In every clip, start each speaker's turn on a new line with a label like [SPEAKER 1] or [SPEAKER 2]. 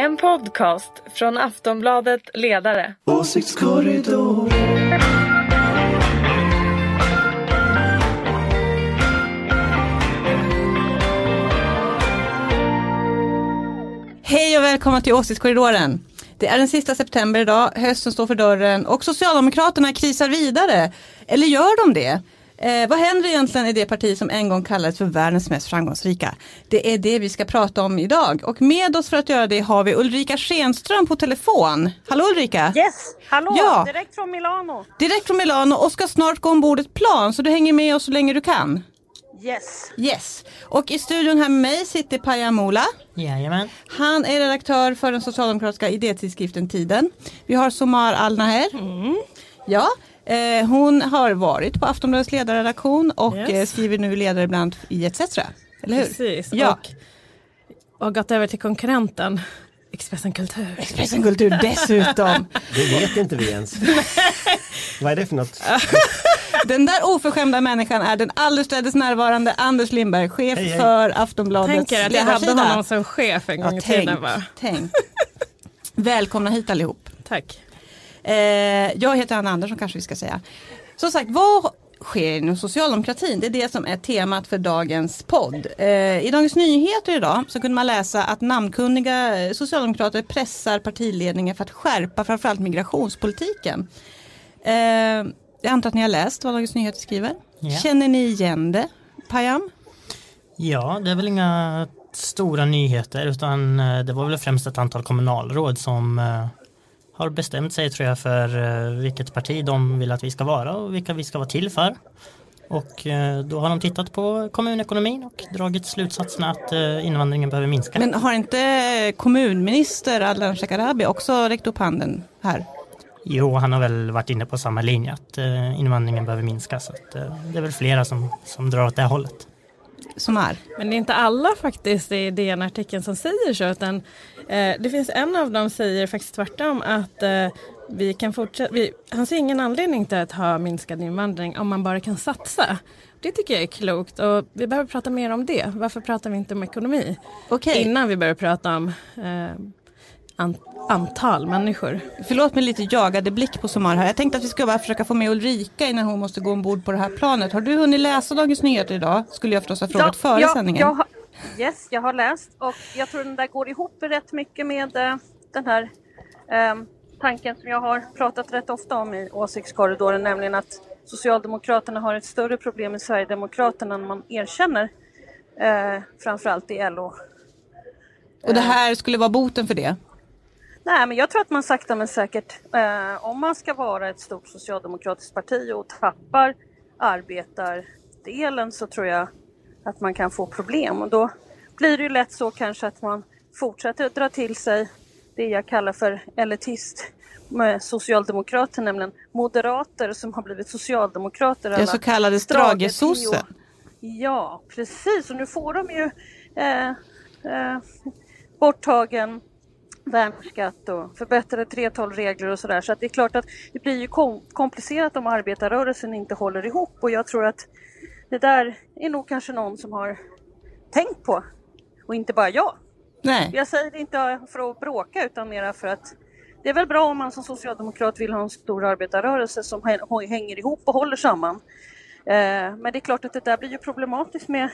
[SPEAKER 1] En podcast från Aftonbladet Ledare.
[SPEAKER 2] Åsiktskorridor.
[SPEAKER 3] Hej och välkomna till Åsiktskorridoren. Det är den sista september idag, hösten står för dörren och Socialdemokraterna krisar vidare. Eller gör de det? Eh, vad händer egentligen i det parti som en gång kallades för världens mest framgångsrika? Det är det vi ska prata om idag och med oss för att göra det har vi Ulrika Schenström på telefon. Hallå Ulrika!
[SPEAKER 4] Yes, hallå,
[SPEAKER 3] Ja.
[SPEAKER 4] direkt från Milano.
[SPEAKER 3] Direkt från Milano och ska snart gå ombord ett plan så du hänger med oss så länge du kan.
[SPEAKER 4] Yes.
[SPEAKER 3] Yes. Och i studion här med mig sitter Paja Mola.
[SPEAKER 5] Jajamän.
[SPEAKER 3] Han är redaktör för den socialdemokratiska idétidskriften Tiden. Vi har Somar Al-Naher. Ja, eh, hon har varit på Aftonbladets ledarredaktion och
[SPEAKER 6] Yes.
[SPEAKER 3] eh, skriver nu ledare bland i ETC. Eller hur?
[SPEAKER 6] Precis.
[SPEAKER 3] Ja.
[SPEAKER 6] Och, och gått över till konkurrenten Expressen Kultur.
[SPEAKER 3] Expressen Kultur dessutom.
[SPEAKER 5] Det vet inte vi ens. Vad är det för något?
[SPEAKER 3] Den där oförskämda människan är den allestädes närvarande Anders Lindberg, chef
[SPEAKER 5] Hej, hej.
[SPEAKER 3] för Aftonbladets
[SPEAKER 6] Tänk er att jag hade honom som chef en gång
[SPEAKER 3] Ja,
[SPEAKER 6] i
[SPEAKER 3] tänk,
[SPEAKER 6] tiden. Va?
[SPEAKER 3] tänk. Välkomna hit allihop.
[SPEAKER 6] Tack.
[SPEAKER 3] Eh, jag heter Anna Andersson kanske vi ska säga. Som sagt, vad sker inom socialdemokratin? Det är det som är temat för dagens podd. Eh, I Dagens Nyheter idag så kunde man läsa att namnkunniga socialdemokrater pressar partiledningen för att skärpa framförallt migrationspolitiken. Eh, jag antar att ni har läst vad Dagens Nyheter skriver.
[SPEAKER 5] Ja.
[SPEAKER 3] Känner ni igen det? Payam?
[SPEAKER 5] Ja, det är väl inga stora nyheter utan eh, det var väl främst ett antal kommunalråd som eh, har bestämt sig tror jag för eh, vilket parti de vill att vi ska vara och vilka vi ska vara till för. Och eh, då har de tittat på kommunekonomin och dragit slutsatsen att eh, invandringen behöver minska.
[SPEAKER 3] Men har inte kommunminister Ardalan Shekarabi också räckt upp handen här?
[SPEAKER 5] Jo, han har väl varit inne på samma linje att invandringen behöver minska så att, det är väl flera som, som drar åt det hållet.
[SPEAKER 3] Som är?
[SPEAKER 6] Men det är inte alla faktiskt i DN-artikeln som säger så. Utan, det finns en av dem säger faktiskt tvärtom att eh, vi kan fortsätta. Vi, han ser ingen anledning till att ha minskad invandring om man bara kan satsa. Det tycker jag är klokt och vi behöver prata mer om det. Varför pratar vi inte om ekonomi?
[SPEAKER 3] Okej.
[SPEAKER 6] Innan vi börjar prata om eh, an, antal människor.
[SPEAKER 3] Förlåt mig lite jagade blick på Somar här. Jag tänkte att vi ska bara försöka få med Ulrika innan hon måste gå ombord på det här planet. Har du hunnit läsa Dagens Nyheter idag? Skulle jag förstås ha frågat före
[SPEAKER 4] ja,
[SPEAKER 3] sändningen.
[SPEAKER 4] Jag har, yes, jag har läst och jag tror den där går ihop rätt mycket med eh, den här ehm, tanken som jag har pratat rätt ofta om i åsiktskorridoren, nämligen att Socialdemokraterna har ett större problem med Sverigedemokraterna än man erkänner. Eh, framförallt i LO.
[SPEAKER 3] Och det här skulle vara boten för det?
[SPEAKER 4] Nej, men jag tror att man sakta men säkert, eh, om man ska vara ett stort socialdemokratiskt parti och tappar arbetardelen så tror jag att man kan få problem. Och då blir det ju lätt så kanske att man fortsätter att dra till sig det jag kallar för elitist med socialdemokrater, nämligen moderater som har blivit socialdemokrater. Alla
[SPEAKER 3] så kallade
[SPEAKER 4] Strage
[SPEAKER 3] Strage-sossen.
[SPEAKER 4] Ja, precis. Och nu får de ju eh, eh, borttagen värnskatt och förbättrade 3.12-regler och sådär. Så att det är klart att det blir ju kom komplicerat om arbetarrörelsen inte håller ihop och jag tror att det där är nog kanske någon som har tänkt på och inte bara jag.
[SPEAKER 3] Nej.
[SPEAKER 4] Jag säger det inte för att bråka utan mera för att det är väl bra om man som socialdemokrat vill ha en stor arbetarrörelse som hä- hänger ihop och håller samman. Eh, men det är klart att det där blir ju problematiskt med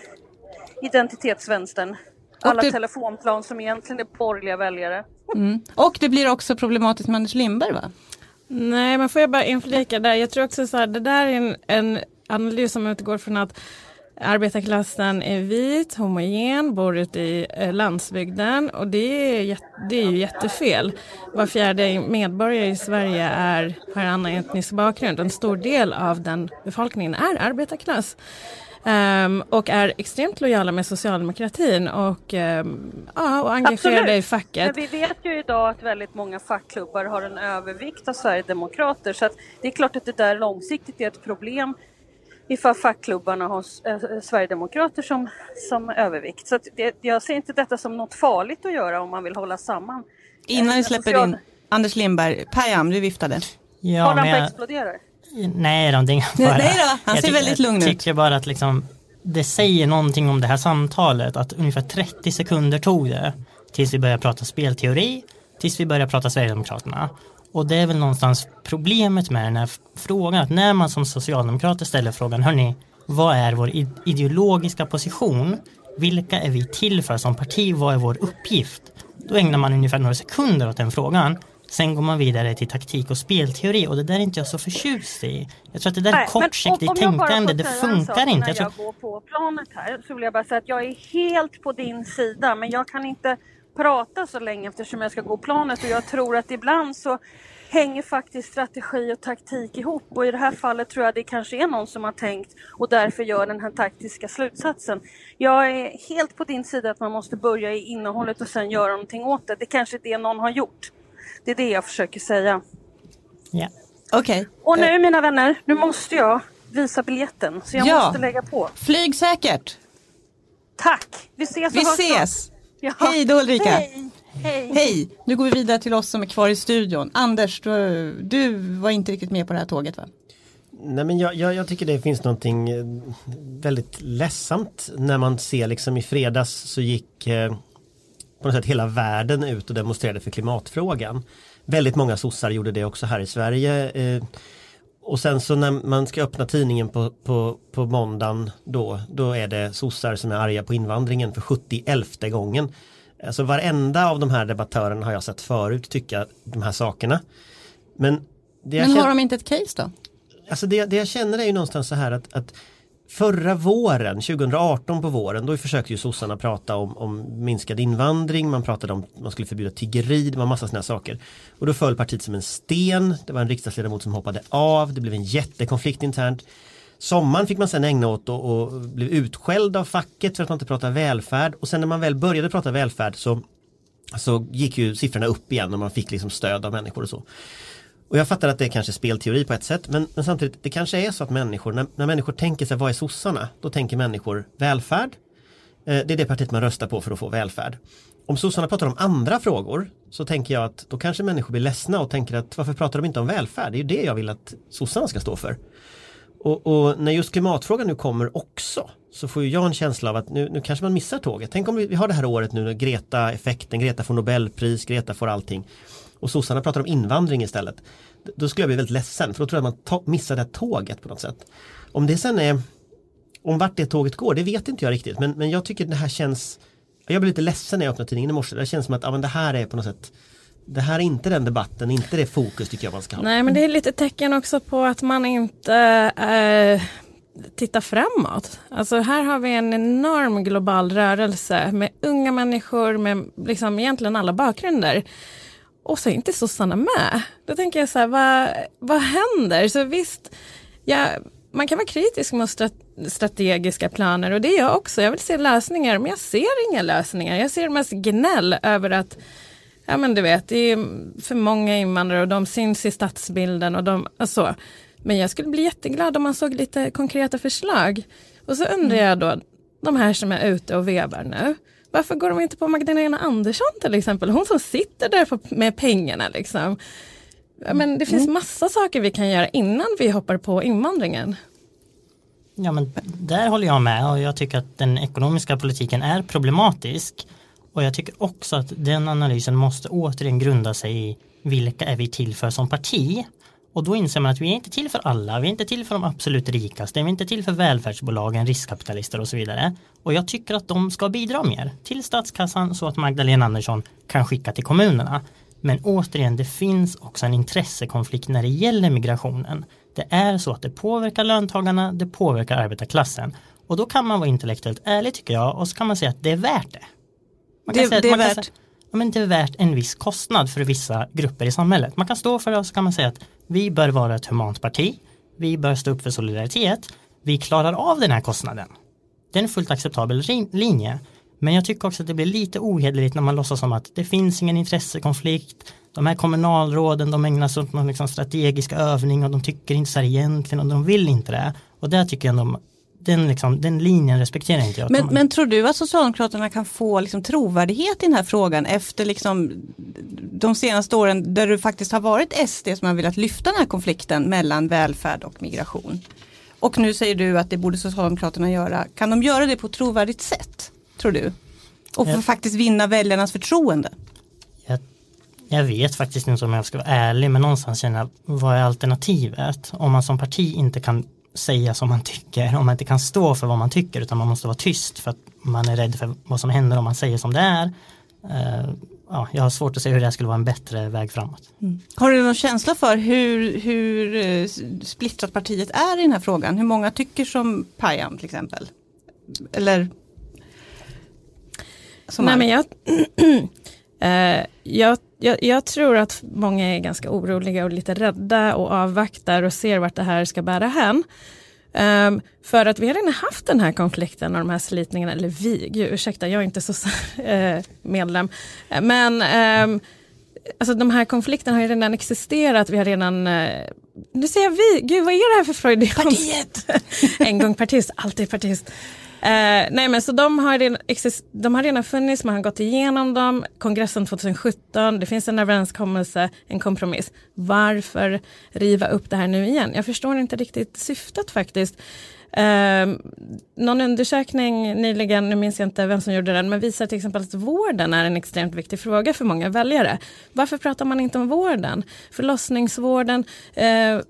[SPEAKER 4] identitetsvänstern. Alla
[SPEAKER 3] det-
[SPEAKER 4] telefonplan som egentligen är borgerliga väljare.
[SPEAKER 3] Mm. Och det blir också problematiskt med Anders Lindberg va?
[SPEAKER 6] Nej, men får jag bara inflika där. Jag tror också så här, det där är en, en analys som utgår från att arbetarklassen är vit, homogen, bor ute i eh, landsbygden och det är, det är ju jättefel. Var fjärde medborgare i Sverige är, har annan etnisk bakgrund. En stor del av den befolkningen är arbetarklass. Ehm, och är extremt lojala med socialdemokratin och, um, ja, och engagerade
[SPEAKER 4] Absolut.
[SPEAKER 6] i facket.
[SPEAKER 4] Men vi vet ju idag att väldigt många fackklubbar har en övervikt av Sverigedemokrater så att det är klart att det där långsiktigt är ett problem ifall fackklubbarna har äh, Sverigedemokrater som, som övervikt. Så att det, jag ser inte detta som något farligt att göra om man vill hålla samman.
[SPEAKER 3] Innan vi
[SPEAKER 4] Eh,
[SPEAKER 3] släpper
[SPEAKER 4] social-
[SPEAKER 3] in Anders Lindberg, Payam, du viftade.
[SPEAKER 5] Ja,
[SPEAKER 4] Håller han
[SPEAKER 5] jag,
[SPEAKER 4] explodera?
[SPEAKER 5] nej då, det är
[SPEAKER 3] Nej,
[SPEAKER 5] fara.
[SPEAKER 3] nej då, han ser
[SPEAKER 5] tycker-
[SPEAKER 3] väldigt lugn ut.
[SPEAKER 5] Jag tycker bara att liksom, det säger någonting om det här samtalet att ungefär 30 sekunder tog det tills vi börjar prata spelteori, tills vi börjar prata Sverigedemokraterna. Och det är väl någonstans problemet med den här frågan, att när man som socialdemokrater ställer frågan, hörni, vad är vår ideologiska position? Vilka är vi till för som parti? Vad är vår uppgift? Då ägnar man ungefär några sekunder åt den frågan. Sen går man vidare till taktik och spelteori och det där är inte jag så förtjust i. Jag tror att det där är kortsiktigt tänkande, det funkar inte.
[SPEAKER 4] Jag, tror... jag går på planet här så vill jag bara säga att jag är helt på din sida men jag kan inte prata så länge eftersom jag ska gå planet och jag tror att ibland så hänger faktiskt strategi och taktik ihop och i det här fallet tror jag det kanske är någon som har tänkt och därför gör den här taktiska slutsatsen. Jag är helt på din sida att man måste börja i innehållet och sen göra någonting åt det. Det kanske är det någon har gjort. Det är det jag försöker säga.
[SPEAKER 5] Ja.
[SPEAKER 3] Okej. Okay.
[SPEAKER 4] Och nu mina vänner, nu måste jag visa biljetten så jag ja. måste lägga på.
[SPEAKER 3] Flyg säkert!
[SPEAKER 4] Tack! Vi ses
[SPEAKER 3] Vi ses! Ja. Hej då Ulrika!
[SPEAKER 4] Hej. Hej.
[SPEAKER 3] Hej! Nu går vi vidare till oss som är kvar i studion. Anders, du, du var inte riktigt med på det här tåget va?
[SPEAKER 7] Nej men jag, jag, jag, tycker det finns någonting eh, väldigt ledsamt när man ser liksom i fredags så gick eh, på något sätt hela världen ut och demonstrerade för klimatfrågan. Väldigt många sossar gjorde det också här i Sverige. Eh, och sen så när man ska öppna tidningen på, på, på måndagen då, då är det sossar som är arga på invandringen för 71 gången. Alltså varenda av de här debattörerna har jag sett förut tycka de här sakerna. Men,
[SPEAKER 3] Men har känner, de inte ett case då?
[SPEAKER 7] Alltså det, det jag känner är ju någonstans så här att, att Förra våren, 2018 på våren, då försökte ju sossarna prata om, om minskad invandring, man pratade om att man skulle förbjuda tiggeri, det var massa sådana saker. Och då föll partiet som en sten, det var en riksdagsledamot som hoppade av, det blev en jättekonflikt internt. Sommaren fick man sen ägna åt och, och blev utskälld av facket för att man inte pratade välfärd och sen när man väl började prata välfärd så, så gick ju siffrorna upp igen och man fick liksom stöd av människor och så. Och jag fattar att det är kanske spelteori på ett sätt men, men samtidigt det kanske är så att människor, när, när människor tänker sig vad är sossarna? Då tänker människor välfärd. Eh, det är det partiet man röstar på för att få välfärd. Om sossarna pratar om andra frågor så tänker jag att då kanske människor blir ledsna och tänker att varför pratar de inte om välfärd? Det är ju det jag vill att sossarna ska stå för. Och, och, när just klimatfrågan nu kommer också så får jag en känsla av att nu, nu kanske man missar tåget. Tänk om vi, vi har det här året nu, när Greta-effekten, Greta får Nobelpris, Greta får allting. Och sossarna pratar om invandring istället. Då skulle jag bli väldigt ledsen för då tror jag att man missar det här tåget på något sätt. Om det sen är om vart det tåget går, det vet inte jag riktigt. Men, men jag tycker det här känns Jag blir lite ledsen när jag öppnar tidningen i morse. Det känns som att ja, men det här är på något sätt det här är inte den debatten, inte det fokus tycker jag man ska ha.
[SPEAKER 6] Nej men det är lite tecken också på att man inte äh, tittar framåt. Alltså här har vi en enorm global rörelse med unga människor med liksom egentligen alla bakgrunder. Och så är inte sossarna med. Då tänker jag så här, vad, vad händer? Så visst, ja, man kan vara kritisk mot strategiska planer och det är jag också. Jag vill se lösningar men jag ser inga lösningar. Jag ser mest gnäll över att ja men du vet, det är för många invandrare och de syns i stadsbilden och de, alltså. Men jag skulle bli jätteglad om man såg lite konkreta förslag. Och så undrar jag då, de här som är ute och vevar nu, varför går de inte på Magdalena Andersson till exempel? Hon som sitter där med pengarna liksom. Men det finns mm. massa saker vi kan göra innan vi hoppar på invandringen.
[SPEAKER 5] Ja men där håller jag med och jag tycker att den ekonomiska politiken är problematisk. Och jag tycker också att den analysen måste återigen grunda sig i vilka är vi till för som parti? Och då inser man att vi är inte till för alla, vi är inte till för de absolut rikaste, vi är inte till för välfärdsbolagen, riskkapitalister och så vidare. Och jag tycker att de ska bidra mer till statskassan så att Magdalena Andersson kan skicka till kommunerna. Men återigen, det finns också en intressekonflikt när det gäller migrationen. Det är så att det påverkar löntagarna, det påverkar arbetarklassen. Och då kan man vara intellektuellt ärlig tycker jag och så kan man säga att det är värt det.
[SPEAKER 3] Man det, säga, det är värt. Säga,
[SPEAKER 5] ja, men det är värt en viss kostnad för vissa grupper i samhället. Man kan stå för det och så kan man säga att vi bör vara ett humant parti. Vi bör stå upp för solidaritet. Vi klarar av den här kostnaden. Det är en fullt acceptabel linje. Men jag tycker också att det blir lite ohederligt när man låtsas som att det finns ingen intressekonflikt. De här kommunalråden de ägnar sig åt någon liksom strategisk övning och de tycker inte så här egentligen och de vill inte det. Och där tycker jag de den, liksom, den linjen respekterar inte jag.
[SPEAKER 3] Men, men tror du att Socialdemokraterna kan få liksom, trovärdighet i den här frågan efter liksom, de senaste åren där det faktiskt har varit SD som har velat lyfta den här konflikten mellan välfärd och migration? Och nu säger du att det borde Socialdemokraterna göra. Kan de göra det på ett trovärdigt sätt, tror du? Och för faktiskt vinna väljarnas förtroende.
[SPEAKER 5] Jag, jag vet faktiskt inte om jag ska vara ärlig men någonstans känner jag vad är alternativet? Om man som parti inte kan säga som man tycker, om man inte kan stå för vad man tycker utan man måste vara tyst för att man är rädd för vad som händer om man säger som det är. Uh, ja, jag har svårt att se hur det skulle vara en bättre väg framåt.
[SPEAKER 3] Mm. Har du någon känsla för hur, hur uh, splittrat partiet är i den här frågan? Hur många tycker som Payam till exempel? Eller?
[SPEAKER 6] Nej, men jag, uh, jag, jag, jag, tror att många är ganska oroliga och lite rädda och avvaktar och ser vart det här ska bära hän. Um, för att vi har redan haft den här konflikten och de här slitningarna, eller vi, gud, ursäkta jag är inte så uh, medlem. Men um, alltså de här konflikterna har ju redan existerat, vi har redan uh, nu säger jag vi, gud vad är det här för freudianskt?
[SPEAKER 3] Partiet!
[SPEAKER 6] en gång partist, alltid partist. Eh, nej men så de har, redan, de har redan funnits, man har gått igenom dem, kongressen 2017, det finns en överenskommelse, en kompromiss. Varför riva upp det här nu igen? Jag förstår inte riktigt syftet faktiskt. Eh, någon undersökning nyligen, nu minns jag inte vem som gjorde den, men visar till exempel att vården är en extremt viktig fråga för många väljare. Varför pratar man inte om vården? Förlossningsvården, eh,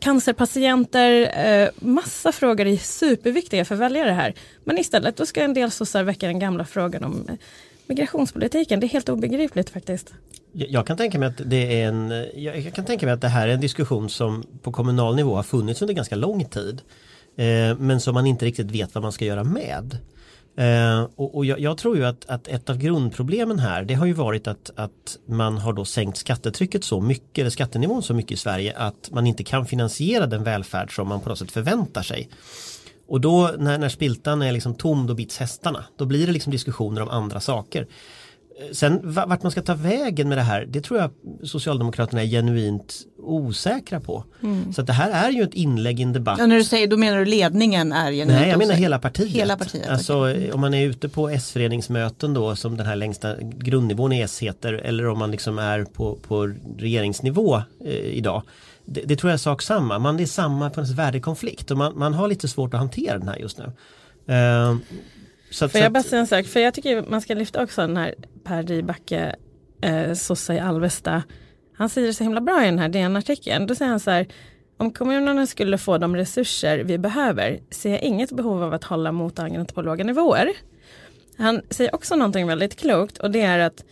[SPEAKER 6] cancerpatienter, eh, massa frågor är superviktiga för väljare här. Men istället då ska en del sossar väcka den gamla frågan om eh, migrationspolitiken. Det är helt obegripligt faktiskt.
[SPEAKER 7] Jag kan tänka mig att det är en, jag kan tänka mig att det här är en diskussion som på kommunal nivå har funnits under ganska lång tid. Eh, men som man inte riktigt vet vad man ska göra med. Eh, och, och jag, jag, tror ju att, att, ett av grundproblemen här det har ju varit att, att man har då sänkt skattetrycket så mycket, eller skattenivån så mycket i Sverige att man inte kan finansiera den välfärd som man på något sätt förväntar sig. Och då när, när spiltan är liksom tom då bits hästarna. Då blir det liksom diskussioner om andra saker. Sen vart man ska ta vägen med det här, det tror jag Socialdemokraterna är genuint osäkra på. Mm. Så det här är ju ett inlägg i en debatt.
[SPEAKER 3] Ja, när du säger, då menar du ledningen är genuint
[SPEAKER 7] Nej, jag menar hela partiet.
[SPEAKER 3] Hela partiet
[SPEAKER 7] alltså, okay. Om man är ute på S-föreningsmöten då som den här längsta grundnivån i S heter eller om man liksom är på, på regeringsnivå eh, idag. Det, det, tror jag är sak samma, man är samma på en värdekonflikt och man, man har lite svårt att hantera den här just nu. Uh,
[SPEAKER 6] så att, Får jag bara säga en sak? För jag tycker man ska lyfta också den här Per Ribacke, eh, sossa i Alvesta. Han säger det så himla bra i den här DN-artikeln. Då säger han så här, om kommunerna skulle få de resurser vi behöver ser jag inget behov av att hålla mottagandet på låga nivåer. Han säger också någonting väldigt klokt och det är att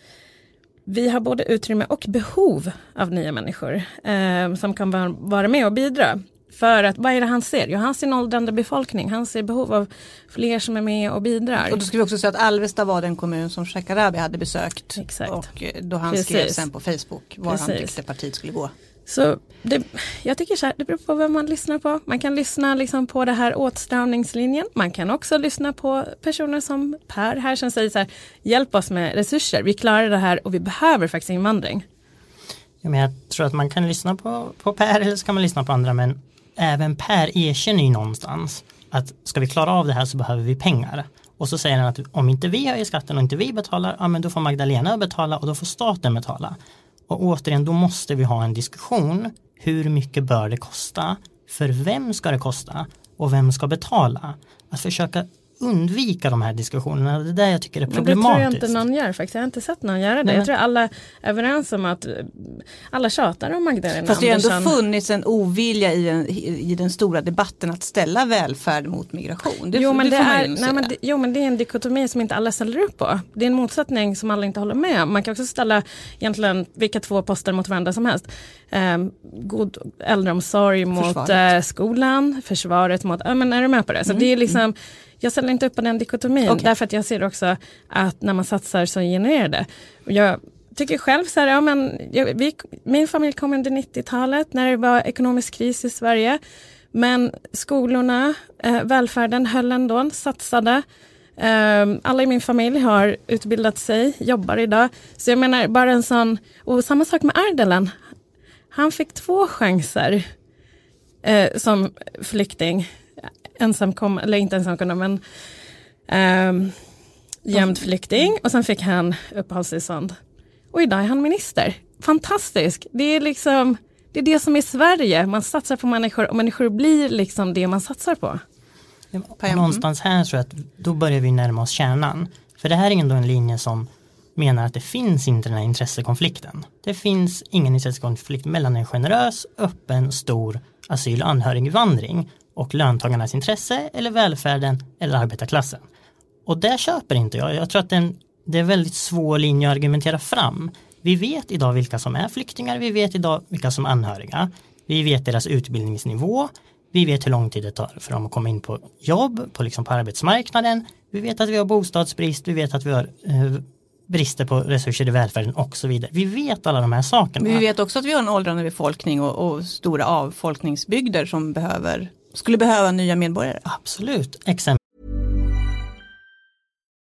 [SPEAKER 6] vi har både utrymme och behov av nya människor eh, som kan vara med och bidra. För att vad är det han ser? Jo, han ser en åldrande befolkning. Han ser behov av fler som är med och bidrar.
[SPEAKER 3] Och då ska vi också säga att Alvesta var den kommun som Shekarabi hade besökt.
[SPEAKER 6] Exakt.
[SPEAKER 3] Och eh, då han Precis. skrev sen på Facebook var Precis. han tyckte partiet skulle gå.
[SPEAKER 6] Så det, jag tycker så här, det beror på vem man lyssnar på. Man kan lyssna liksom på det här åtstramningslinjen. Man kan också lyssna på personer som Per här som säger så här, hjälp oss med resurser. Vi klarar det här och vi behöver faktiskt invandring.
[SPEAKER 5] Ja, men jag tror att man kan lyssna på, på Per eller så kan man lyssna på andra men även Per erkänner ju någonstans att ska vi klara av det här så behöver vi pengar. Och så säger han att om inte vi höjer skatten och inte vi betalar, ja men då får Magdalena betala och då får staten betala. Och återigen, då måste vi ha en diskussion. Hur mycket bör det kosta? För vem ska det kosta? Och vem ska betala? Att försöka undvika de här diskussionerna. Det är det jag tycker är problematiskt.
[SPEAKER 6] Men det tror jag inte någon gör faktiskt. Jag har inte sett någon göra det. Nej. Jag tror alla är överens om att alla tjatar om Magdalena
[SPEAKER 3] Fast det har ändå funnits en ovilja i, en, i den stora debatten att ställa välfärd mot migration.
[SPEAKER 6] Det, jo, men det, det är, nej, men det, jo men det är en dikotomi som inte alla ställer upp på. Det är en motsättning som alla inte håller med om. Man kan också ställa egentligen vilka två poster mot varandra som helst. Eh, god äldreomsorg mot eh, skolan, försvaret mot, ja men är du med på det? Så mm. det är liksom mm jag ställer inte upp på den dikotomin okay. därför att jag ser också att när man satsar så genererar det. Jag tycker själv så här, ja, men, jag, vi, min familj kom under 90-talet när det var ekonomisk kris i Sverige. Men skolorna, eh, välfärden höll ändå, satsade. Eh, alla i min familj har utbildat sig, jobbar idag. Så jag menar bara en sån, och samma sak med Ardalan. Han fick två chanser eh, som flykting ensamkom, eller inte ensamkommande men um, gömd flykting och sen fick han uppehållstillstånd. Och idag är han minister. Fantastisk! Det är liksom det är det som är Sverige. Man satsar på människor och människor blir liksom det man satsar på.
[SPEAKER 5] Ja, någonstans här tror jag att då börjar vi närma oss kärnan. För det här är ändå en linje som menar att det finns inte den här intressekonflikten. Det finns ingen intressekonflikt mellan en generös, öppen, stor asyl och anhöriginvandring och löntagarnas intresse eller välfärden eller arbetarklassen. Och det köper inte jag. Jag tror att det är en, väldigt svår linje att argumentera fram. Vi vet idag vilka som är flyktingar, vi vet idag vilka som är anhöriga. Vi vet deras utbildningsnivå, vi vet hur lång tid det tar för dem att komma in på jobb, på, liksom på arbetsmarknaden. Vi vet att vi har bostadsbrist, vi vet att vi har eh, brister på resurser i välfärden och så vidare. Vi vet alla de här sakerna.
[SPEAKER 3] Men vi vet också att vi har en åldrande befolkning och, och stora avfolkningsbygder som behöver, skulle behöva nya medborgare.
[SPEAKER 5] Absolut. Exempel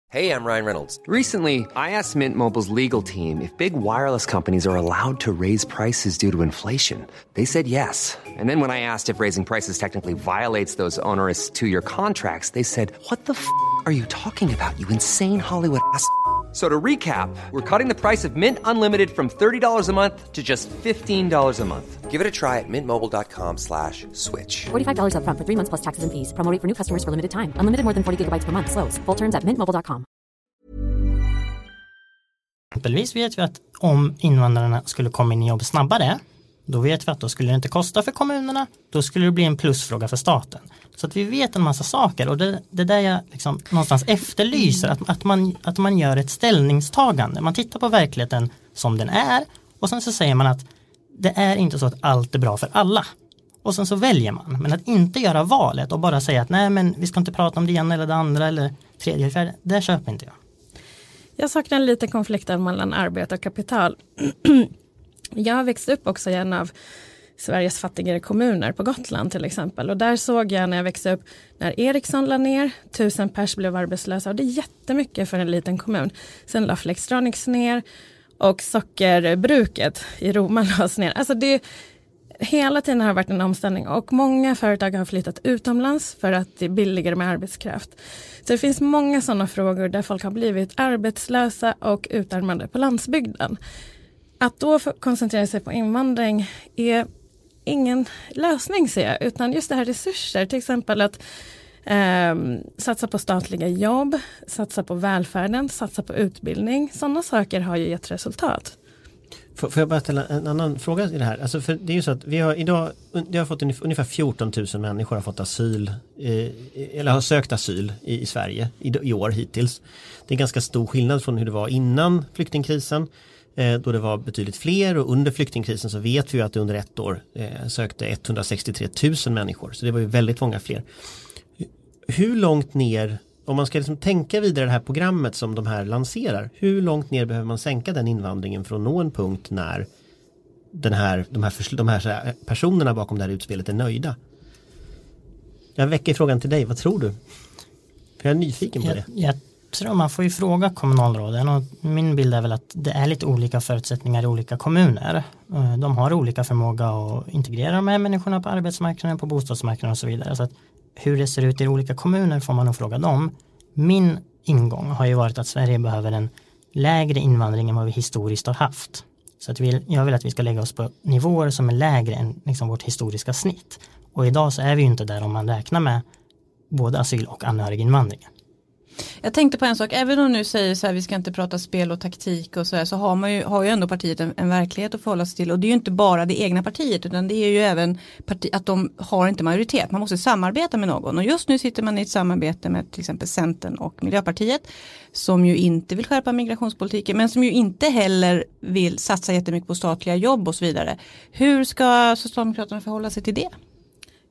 [SPEAKER 8] Hej, jag Ryan Reynolds. Recently, I asked Mint Mobile's legal team if big wireless companies are allowed to raise prices due to inflation. They said yes. And then when I asked if raising prices technically violates those onerous two year contracts, they said, What the f are you talking about, you insane Hollywood ass? So to recap, we're cutting the price of Mint Unlimited from $30 a month to just $15 a month. Give it a try at mintmobile.com slash switch.
[SPEAKER 9] $45 upfront for three months plus taxes and fees. Promo rate for new customers for limited time. Unlimited more than 40 gigabytes per month. Slows. Full terms at mintmobile.com.
[SPEAKER 5] Exempelvis vet vi att om invandrarna skulle komma in i jobb snabbare, då vet vi att då skulle det inte kosta för kommunerna, då skulle det bli en plusfråga för staten. Så att vi vet en massa saker och det, det där jag liksom någonstans efterlyser, att, att, man, att man gör ett ställningstagande. Man tittar på verkligheten som den är och sen så säger man att det är inte så att allt är bra för alla. Och sen så väljer man. Men att inte göra valet och bara säga att nej men vi ska inte prata om det ena eller det andra eller tredje eller fjärde, det köper inte jag.
[SPEAKER 6] Jag saknar lite konflikten mellan arbete och kapital. jag har växt upp också i en av Sveriges fattigare kommuner på Gotland till exempel. Och där såg jag när jag växte upp när Ericsson la ner, tusen pers blev arbetslösa och det är jättemycket för en liten kommun. Sen la Flextronics ner och sockerbruket i Roma lades ner. Alltså det, hela tiden har det varit en omställning och många företag har flyttat utomlands för att det är billigare med arbetskraft. Så det finns många sådana frågor där folk har blivit arbetslösa och utarmade på landsbygden. Att då koncentrera sig på invandring är ingen lösning ser jag, utan just det här resurser, till exempel att eh, satsa på statliga jobb, satsa på välfärden, satsa på utbildning. Sådana saker har ju gett resultat.
[SPEAKER 7] Får, jag bara ställa en annan fråga i det här? Alltså för det är ju så att vi har idag, det har fått ungefär 14 000 människor har fått asyl, eh, eller har sökt asyl i, Sverige i, år hittills. Det är ganska stor skillnad från hur det var innan flyktingkrisen då det var betydligt fler och under flyktingkrisen så vet vi att det under ett år eh, sökte 163 000 människor. Så det var ju väldigt många fler. Hur långt ner, om man ska liksom tänka vidare det här programmet som de här lanserar, hur långt ner behöver man sänka den invandringen för att nå en punkt när den här, de, här, de här personerna bakom det här utspelet är nöjda? Jag väcker frågan till dig, vad tror du? För jag är nyfiken på
[SPEAKER 5] jag,
[SPEAKER 7] det.
[SPEAKER 5] Jag tror man får ju fråga kommunalråden och min bild är väl att det är lite olika förutsättningar i olika kommuner. Eh, de har olika förmåga att integrera de här människorna på arbetsmarknaden, på bostadsmarknaden och så vidare. Så att hur det ser ut i olika kommuner får man nog fråga dem. Min ingång har ju varit att Sverige behöver en lägre invandring än vad vi historiskt har haft. Så att vi, jag vill att vi ska lägga oss på nivåer som är lägre än liksom vårt historiska snitt. Och idag så är vi ju inte där om man räknar med både asyl och anhöriginvandringen.
[SPEAKER 3] Jag tänkte på en sak, även om nu säger så här vi ska inte prata spel och taktik och så här så har man ju, har ju ändå partiet en, en verklighet att förhålla sig till och det är ju inte bara det egna partiet utan det är ju även parti, att de har inte majoritet, man måste samarbeta med någon och just nu sitter man i ett samarbete med till exempel Centern och Miljöpartiet som ju inte vill skärpa migrationspolitiken men som ju inte heller vill satsa jättemycket på statliga jobb och så vidare. Hur ska Socialdemokraterna förhålla sig till det?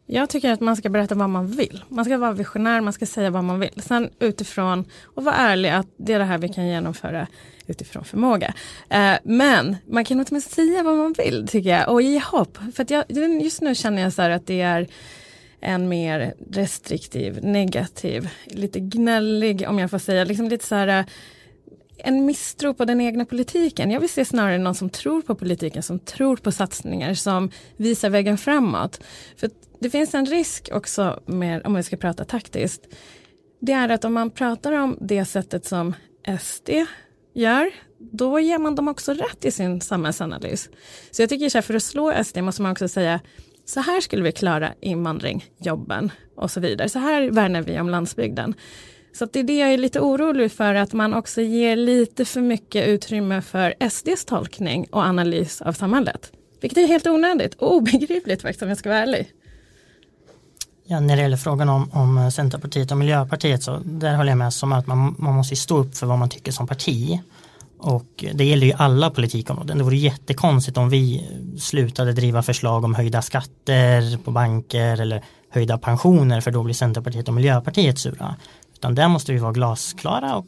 [SPEAKER 6] Jag tycker att man ska berätta vad man vill. Man ska vara visionär, man ska säga vad man vill. Sen utifrån, och vara ärlig att det är det här vi kan genomföra utifrån förmåga. Eh, men man kan åtminstone säga vad man vill tycker jag och ge hopp. För att jag, just nu känner jag så här att det är en mer restriktiv, negativ, lite gnällig om jag får säga, liksom lite så här eh, en misstro på den egna politiken. Jag vill se snarare någon som tror på politiken, som tror på satsningar, som visar vägen framåt. För det finns en risk också med, om vi ska prata taktiskt, det är att om man pratar om det sättet som SD gör, då ger man dem också rätt i sin samhällsanalys. Så jag tycker så här, för att slå SD måste man också säga, så här skulle vi klara invandring, jobben och så vidare. Så här värnar vi om landsbygden. Så att det är det jag är lite orolig för, att man också ger lite för mycket utrymme för SDs tolkning och analys av samhället. Vilket är helt onödigt och obegripligt faktiskt om jag ska vara ärlig.
[SPEAKER 5] Ja, när det gäller frågan om, om Centerpartiet och Miljöpartiet så där håller jag med som att man, man måste stå upp för vad man tycker som parti. Och det gäller ju alla politikområden. Det vore jättekonstigt om vi slutade driva förslag om höjda skatter på banker eller höjda pensioner för då blir Centerpartiet och Miljöpartiet sura. Utan där måste vi vara glasklara och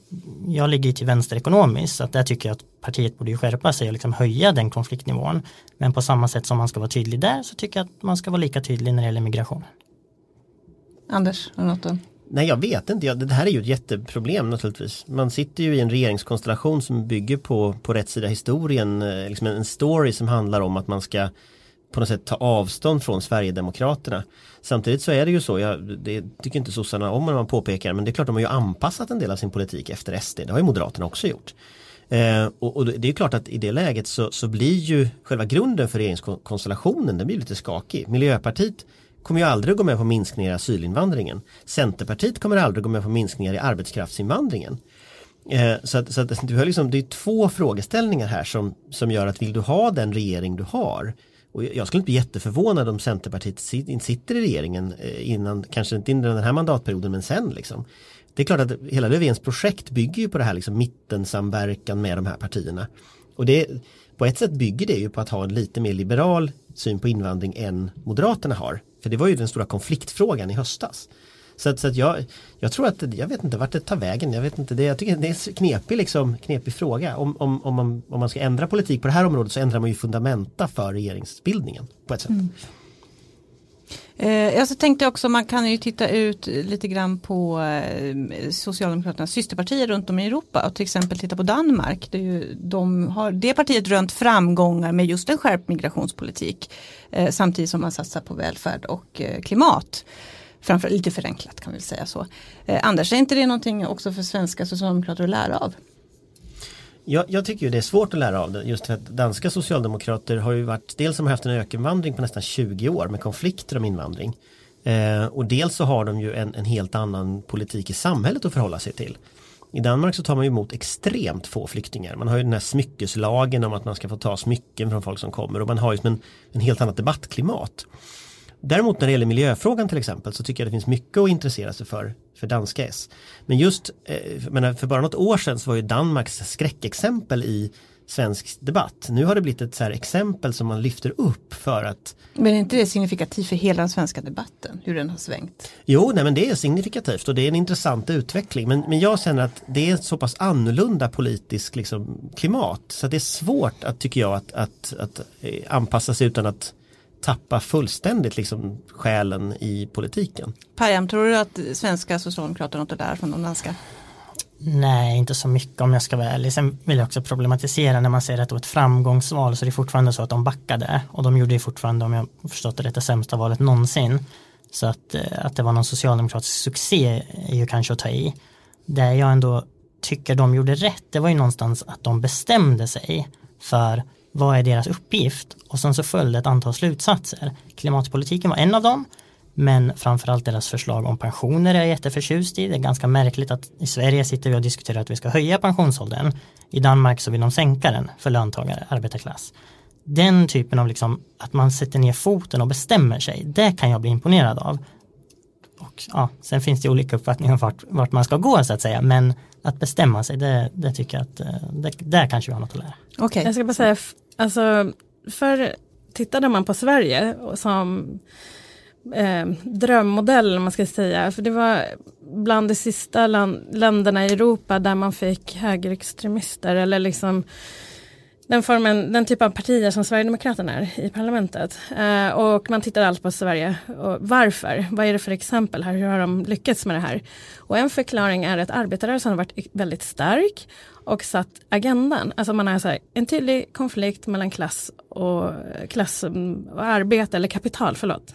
[SPEAKER 5] jag ligger till vänster ekonomiskt så att där tycker jag att partiet borde skärpa sig och liksom höja den konfliktnivån. Men på samma sätt som man ska vara tydlig där så tycker jag att man ska vara lika tydlig när det gäller migration.
[SPEAKER 3] Anders, har du något att
[SPEAKER 7] Nej jag vet inte, det här är ju ett jätteproblem naturligtvis. Man sitter ju i en regeringskonstellation som bygger på, på rätt sida historien, eh, liksom en story som handlar om att man ska på något sätt ta avstånd från Sverigedemokraterna. Samtidigt så är det ju så, jag, det tycker inte sossarna om när man påpekar, men det är klart de har ju anpassat en del av sin politik efter SD, det har ju Moderaterna också gjort. Eh, och, och, det är klart att i det läget så, så blir ju själva grunden för regeringskonstellationen, den blir lite skakig. Miljöpartiet kommer ju aldrig gå med på minskningar i asylinvandringen. Centerpartiet kommer aldrig gå med på minskningar i arbetskraftsinvandringen. Eh, så att, så att du har liksom, det är två frågeställningar här som, som gör att vill du ha den regering du har och jag skulle inte bli jätteförvånad om Centerpartiet sitter i regeringen eh, innan, kanske inte innan den här mandatperioden men sen liksom. Det är klart att hela Löfvens projekt bygger ju på det här liksom mittensamverkan med de här partierna. Och det, på ett sätt bygger det ju på att ha en lite mer liberal syn på invandring än Moderaterna har. För det var ju den stora konfliktfrågan i höstas. Så att, så att jag, jag tror att, jag vet inte vart det tar vägen. Jag vet inte, det, jag tycker det är en knepig, liksom, knepig fråga. Om, om, om, man, om man ska ändra politik på det här området så ändrar man ju fundamenta för regeringsbildningen på ett sätt. Mm.
[SPEAKER 3] Eh, alltså jag så tänkte också man kan ju titta ut lite grann på eh, Socialdemokraternas systerpartier runt om i Europa och till exempel titta på Danmark. Det, ju, de har, det partiet rönt framgångar med just en skärpt migrationspolitik eh, samtidigt som man satsar på välfärd och eh, klimat. Framför, lite förenklat kan vi säga så. Eh, Anders, är inte det någonting också för svenska socialdemokrater att lära av?
[SPEAKER 7] Jag, jag, tycker ju det är svårt att lära av det just för att danska socialdemokrater har ju varit dels som har haft en ökenvandring på nästan 20 år med konflikter om invandring. Eh, och dels så har de ju en, en, helt annan politik i samhället att förhålla sig till. I Danmark så tar man ju emot extremt få flyktingar. Man har ju den här smyckeslagen om att man ska få ta smycken från folk som kommer och man har ju en, en helt annat debattklimat. Däremot när det gäller miljöfrågan till exempel så tycker jag det finns mycket att intressera sig för för danska S. Men just eh, för bara något år sedan så var ju Danmarks skräckexempel i svensk debatt. Nu har det blivit ett så exempel som man lyfter upp för att
[SPEAKER 3] Men är inte det signifikativt för hela den svenska debatten, hur den har svängt?
[SPEAKER 7] Jo, nej men det är signifikativt och det är en intressant utveckling. Men, men jag känner att det är så pass annorlunda politisk liksom, klimat så det är svårt att, tycker jag, att, att, att eh, anpassa sig utan att tappa fullständigt liksom själen i politiken.
[SPEAKER 3] Pajam, tror du att svenska socialdemokrater något lära från de danska?
[SPEAKER 5] Nej, inte så mycket om jag ska vara ärlig. Sen vill jag också problematisera när man säger att det var ett framgångsval så det är fortfarande så att de backade och de gjorde ju fortfarande, om jag förstått det rätt, det sämsta valet någonsin. Så att, eh, att det var någon socialdemokratisk succé är ju kanske att ta i. Det jag ändå tycker de gjorde rätt, det var ju någonstans att de bestämde sig för vad är deras uppgift? Och sen så följde ett antal slutsatser. Klimatpolitiken var en av dem, men framförallt deras förslag om pensioner är jag jätteförtjust i. Det är ganska märkligt att i Sverige sitter vi och diskuterar att vi ska höja pensionsåldern. I Danmark så vill de sänka den för löntagare, arbetarklass. Den typen av liksom att man sätter ner foten och bestämmer sig, det kan jag bli imponerad av. Och, ja, sen finns det olika uppfattningar om vart, vart man ska gå så att säga, men att bestämma sig, det, det tycker jag att eh, det, där kanske vi har något att lära.
[SPEAKER 6] Okay. Jag ska bara säga, alltså, för tittade man på Sverige som eh, drömmodell, om man ska säga, för det var bland de sista land, länderna i Europa där man fick högerextremister eller liksom den formen, den typ av partier som Sverigedemokraterna är i parlamentet. Eh, och man tittar allt på Sverige. Och varför? Vad är det för exempel här? Hur har de lyckats med det här? Och en förklaring är att arbetarrörelsen har varit väldigt stark och satt agendan. Alltså man har så här, en tydlig konflikt mellan klass och, klass och arbete, eller kapital, förlåt.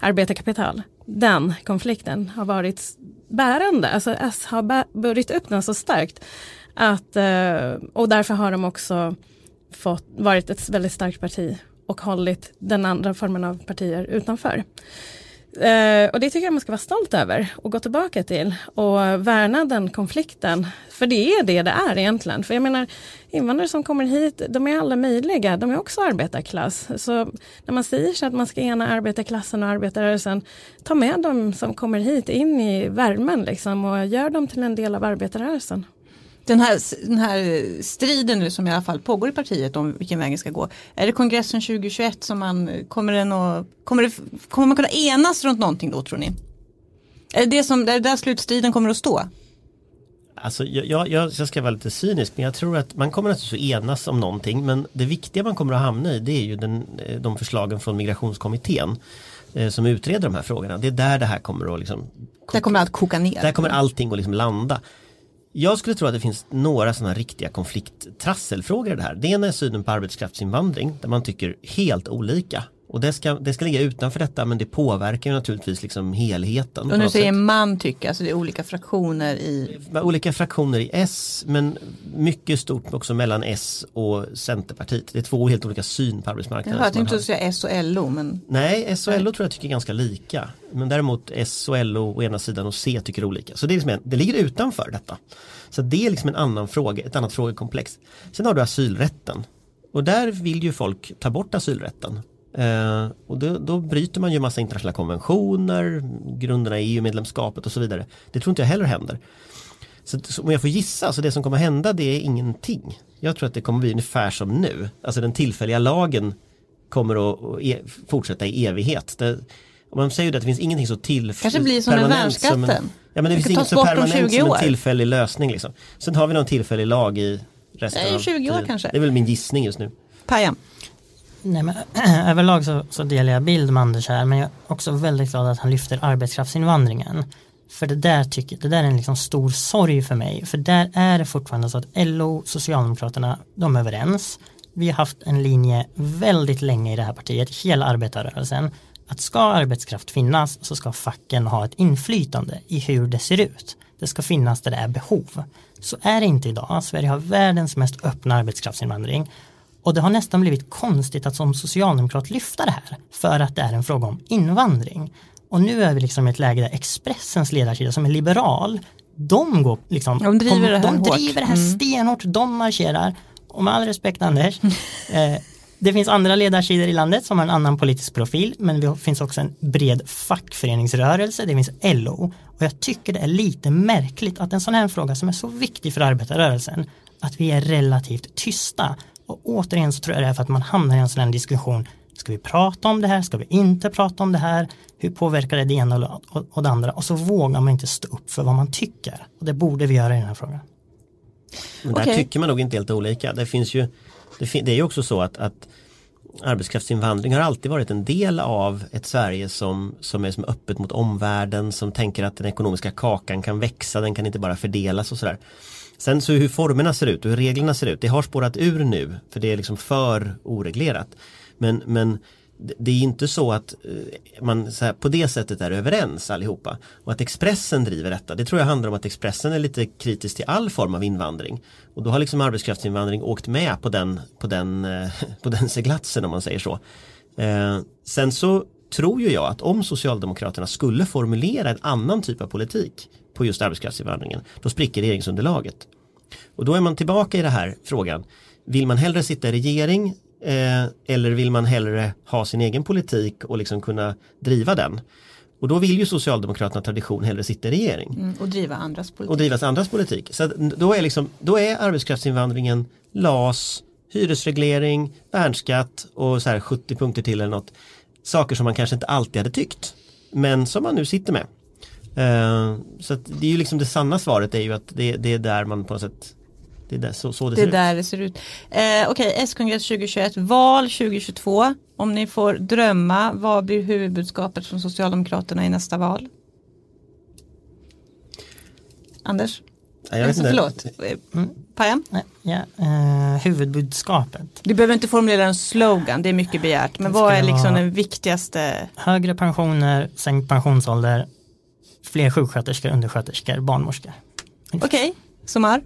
[SPEAKER 6] Arbetarkapital. Den konflikten har varit bärande. Alltså S har burit upp den så starkt. Att, eh, och därför har de också fått, varit ett väldigt starkt parti och hållit den andra formen av partier utanför. Eh, och det tycker jag man ska vara stolt över och gå tillbaka till och värna den konflikten. För det är det det är egentligen. För jag menar invandrare som kommer hit, de är alla möjliga, de är också arbetarklass. Så när man säger så att man ska ena arbetarklassen och arbetarrörelsen, ta med dem som kommer hit in i värmen liksom och gör dem till en del av arbetarrörelsen.
[SPEAKER 3] Den här, den här striden nu som i alla fall pågår i partiet om vilken väg det ska gå. Är det kongressen 2021 som man kommer, den att, kommer, det, kommer man kunna enas runt någonting då tror ni? Är det, det som, är det där slutstriden kommer att stå?
[SPEAKER 7] Alltså, jag, jag, jag ska vara lite cynisk men jag tror att man kommer naturligtvis att enas om någonting men det viktiga man kommer att hamna i det är ju den, de förslagen från migrationskommittén eh, som utreder de här frågorna. Det är där det här kommer att liksom,
[SPEAKER 3] Där kommer allt koka ner.
[SPEAKER 7] Där kommer allting att liksom landa. Jag skulle tro att det finns några sådana riktiga konflikttrasselfrågor i det här. Det ena är synen på arbetskraftsinvandring där man tycker helt olika. Och det ska, det ska ligga utanför detta men det påverkar naturligtvis liksom helheten.
[SPEAKER 3] Och nu säger man tycker, alltså det är olika fraktioner i
[SPEAKER 7] Olika fraktioner i S men mycket stort också mellan S och Centerpartiet. Det är två helt olika syn på arbetsmarknaden.
[SPEAKER 3] Jaha, jag tänkte
[SPEAKER 7] har.
[SPEAKER 3] säga S och LO men
[SPEAKER 7] Nej, S och LO tror jag tycker ganska lika. Men däremot S och LO å ena sidan och C tycker olika. Så det, är liksom en, det ligger utanför detta. Så det är liksom en annan fråga, ett annat frågekomplex. Sen har du asylrätten. Och där vill ju folk ta bort asylrätten. Eh, och då, då bryter man ju massa internationella konventioner, grunderna i EU-medlemskapet och så vidare. Det tror inte jag heller händer. Så, så om jag får gissa, så det som kommer hända det är ingenting. Jag tror att det kommer bli ungefär som nu. Alltså den tillfälliga lagen kommer att, att e fortsätta i evighet. Det, man säger ju att det finns ingenting så till
[SPEAKER 3] Kanske blir som med
[SPEAKER 7] permanent som en-
[SPEAKER 3] värnskatten.
[SPEAKER 7] Ja men det
[SPEAKER 3] Det
[SPEAKER 7] finns inget så permanent
[SPEAKER 3] 20
[SPEAKER 7] som en tillfällig lösning. Liksom. Sen har vi någon tillfällig lag i resten
[SPEAKER 3] Nej,
[SPEAKER 7] av
[SPEAKER 3] 20 år
[SPEAKER 7] tiden.
[SPEAKER 3] kanske.
[SPEAKER 7] Det är väl min gissning just nu.
[SPEAKER 3] Paja.
[SPEAKER 5] Nej, men, överlag så, så delar jag bild med Anders här men jag är också väldigt glad att han lyfter arbetskraftsinvandringen. För det där, tycker, det där är en liksom stor sorg för mig. För där är det fortfarande så att LO, Socialdemokraterna, de är överens. Vi har haft en linje väldigt länge i det här partiet, hela arbetarrörelsen. Att ska arbetskraft finnas så ska facken ha ett inflytande i hur det ser ut. Det ska finnas där det är behov. Så är det inte idag. Sverige har världens mest öppna arbetskraftsinvandring. Och det har nästan blivit konstigt att som socialdemokrat lyfta det här för att det är en fråga om invandring. Och nu är vi liksom i ett läge där Expressens ledarsida som är liberal, de går liksom,
[SPEAKER 3] De driver det här
[SPEAKER 5] de driver det här
[SPEAKER 3] Mm.
[SPEAKER 5] stenhårt, de marscherar. Och med all respekt Anders, eh, det finns andra ledarsidor i landet som har en annan politisk profil, men det finns också en bred fackföreningsrörelse, det finns LO. Och jag tycker det är lite märkligt att en sån här fråga som är så viktig för arbetarrörelsen, att vi är relativt tysta. Och återigen så tror jag det är för att man hamnar i en sån här diskussion, ska vi prata om det här, ska vi inte prata om det här, hur påverkar det det ena och- det andra? Och så vågar man inte stå upp för vad man tycker. Och det borde vi göra i den här frågan.
[SPEAKER 7] Men där
[SPEAKER 3] Okej.
[SPEAKER 7] tycker man nog inte helt olika. Det finns ju det, fin- det är ju också så att, att arbetskraftsinvandring har alltid varit en del av ett Sverige som, som är som öppet mot omvärlden, som tänker att den ekonomiska kakan kan växa, den kan inte bara fördelas och sådär. Sen så hur formerna ser ut och hur reglerna ser ut, det har spårat ur nu för det är liksom för oreglerat. Men, men det- är inte så att eh, man så här, på det sättet är överens allihopa. Och att Expressen driver detta, det tror jag handlar om att Expressen är lite kritisk till all form av invandring. Och då har liksom arbetskraftsinvandring åkt med på den, på den, eh, på den seglatsen om man säger så. Eh, sen så tror ju jag att om Socialdemokraterna skulle formulera en annan typ av politik på just arbetskraftsinvandringen, då spricker regeringsunderlaget. Och då är man tillbaka i den här frågan. Vill man hellre sitta i regering eh, eller vill man hellre ha sin egen politik och liksom kunna driva den? Och då vill ju Socialdemokraterna tradition hellre sitta i regering
[SPEAKER 3] Mm, och driva andras politik.
[SPEAKER 7] och drivas andras politik. Så då är, liksom, då är arbetskraftsinvandringen LAS, hyresreglering, värnskatt och så här 70 punkter till eller något. Saker som man kanske inte alltid hade tyckt. Men som man nu sitter med. Eh, så att det är ju liksom det sanna svaret är ju att det, det är där man på något sätt det är där, så, så det,
[SPEAKER 3] Det
[SPEAKER 7] ser
[SPEAKER 3] är
[SPEAKER 7] ut.
[SPEAKER 3] där det ser ut. Eh, Okej, S-kongress 2021, val 2022. Om ni får drömma, vad blir huvudbudskapet från Socialdemokraterna i nästa val? Anders?
[SPEAKER 7] Ja, jag vet
[SPEAKER 3] Alltså,
[SPEAKER 7] inte.
[SPEAKER 3] förlåt. Eh, Pajan?
[SPEAKER 5] Nej, Ja, eh, huvudbudskapet.
[SPEAKER 3] Du behöver inte formulera en slogan, det är mycket begärt. Men vad är liksom den viktigaste?
[SPEAKER 5] Högre pensioner, sänkt pensionsålder, fler sjuksköterskor, undersköterskor, barnmorskor.
[SPEAKER 3] Okej, Somar?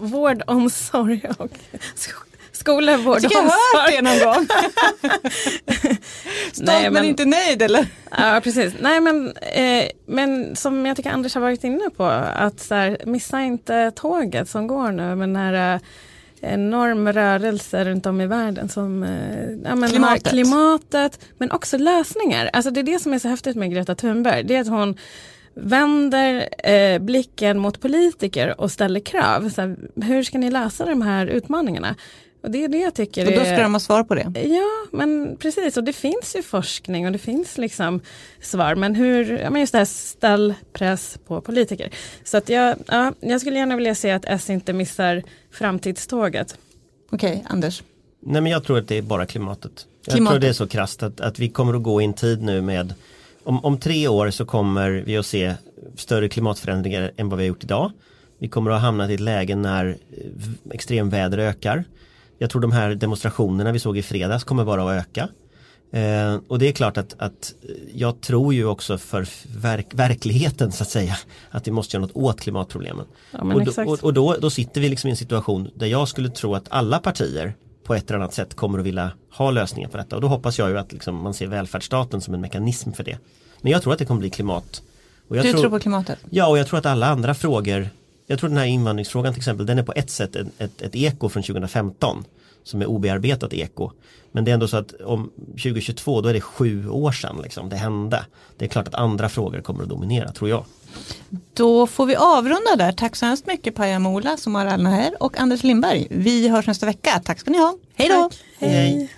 [SPEAKER 6] Vård, omsorg och sk- skola, vård
[SPEAKER 3] tycker jag har hört
[SPEAKER 6] omsorg.
[SPEAKER 3] det någon gång. Stolt
[SPEAKER 6] Nej,
[SPEAKER 3] men...
[SPEAKER 6] men-
[SPEAKER 3] inte nöjd eller?
[SPEAKER 6] Ja, precis. Nej, men, eh, men som jag tycker Anders har varit inne på, att så här, missa inte tåget som går nu med den här eh, enorm rörelse runt om i världen som eh, ja, men
[SPEAKER 3] Klimatet.
[SPEAKER 6] Klimatet, men också lösningar. Alltså det är det som är så häftigt med Greta Thunberg, det är att hon vänder eh, blicken mot politiker och ställer krav. Så här, hur ska ni lösa de här utmaningarna? Och det är det jag tycker
[SPEAKER 3] Och då
[SPEAKER 6] är...
[SPEAKER 3] ska de ha svar på det.
[SPEAKER 6] Ja, men precis. Och det finns ju forskning och det finns liksom svar. Men hur, ja, men just det här ställ press på politiker. Så att jag, ja, jag skulle gärna vilja se att S inte missar framtidståget.
[SPEAKER 3] Okej, Anders.
[SPEAKER 7] Nej men jag tror att det är bara klimatet. Jag
[SPEAKER 3] Klimatet.
[SPEAKER 7] tror det är så krasst att, att vi kommer att gå i en tid nu med om, om tre år så kommer vi att se större klimatförändringar än vad vi har gjort idag. Vi kommer att ha hamnat i ett läge när eh, extremväder ökar. Jag tror de här demonstrationerna vi såg i fredags kommer bara att öka. Eh, och det är klart att, att jag tror ju också för verk, verkligheten så att säga att vi måste göra något åt klimatproblemen.
[SPEAKER 6] Ja,
[SPEAKER 7] och då, och, och då, då sitter vi liksom i en situation där jag skulle tro att alla partier på ett eller annat sätt kommer att vilja ha lösningar på detta och då hoppas jag ju att liksom man ser välfärdsstaten som en mekanism för det. Men jag tror att det kommer bli klimat. Och jag
[SPEAKER 3] Du tror på klimatet?
[SPEAKER 7] Ja, och jag tror att alla andra frågor Jag tror den här invandringsfrågan till exempel Den är på ett sätt ett, ett, ett eko från 2015 Som är obearbetat eko Men det är ändå så att om 2022 då är det sju år sedan liksom, det hände Det är klart att andra frågor kommer att dominera tror jag
[SPEAKER 3] Då får vi avrunda där. Tack så hemskt mycket Paja Mola som har alla här och Anders Lindberg. Vi hörs nästa vecka. Tack ska ni ha. Hej då!
[SPEAKER 7] Hej.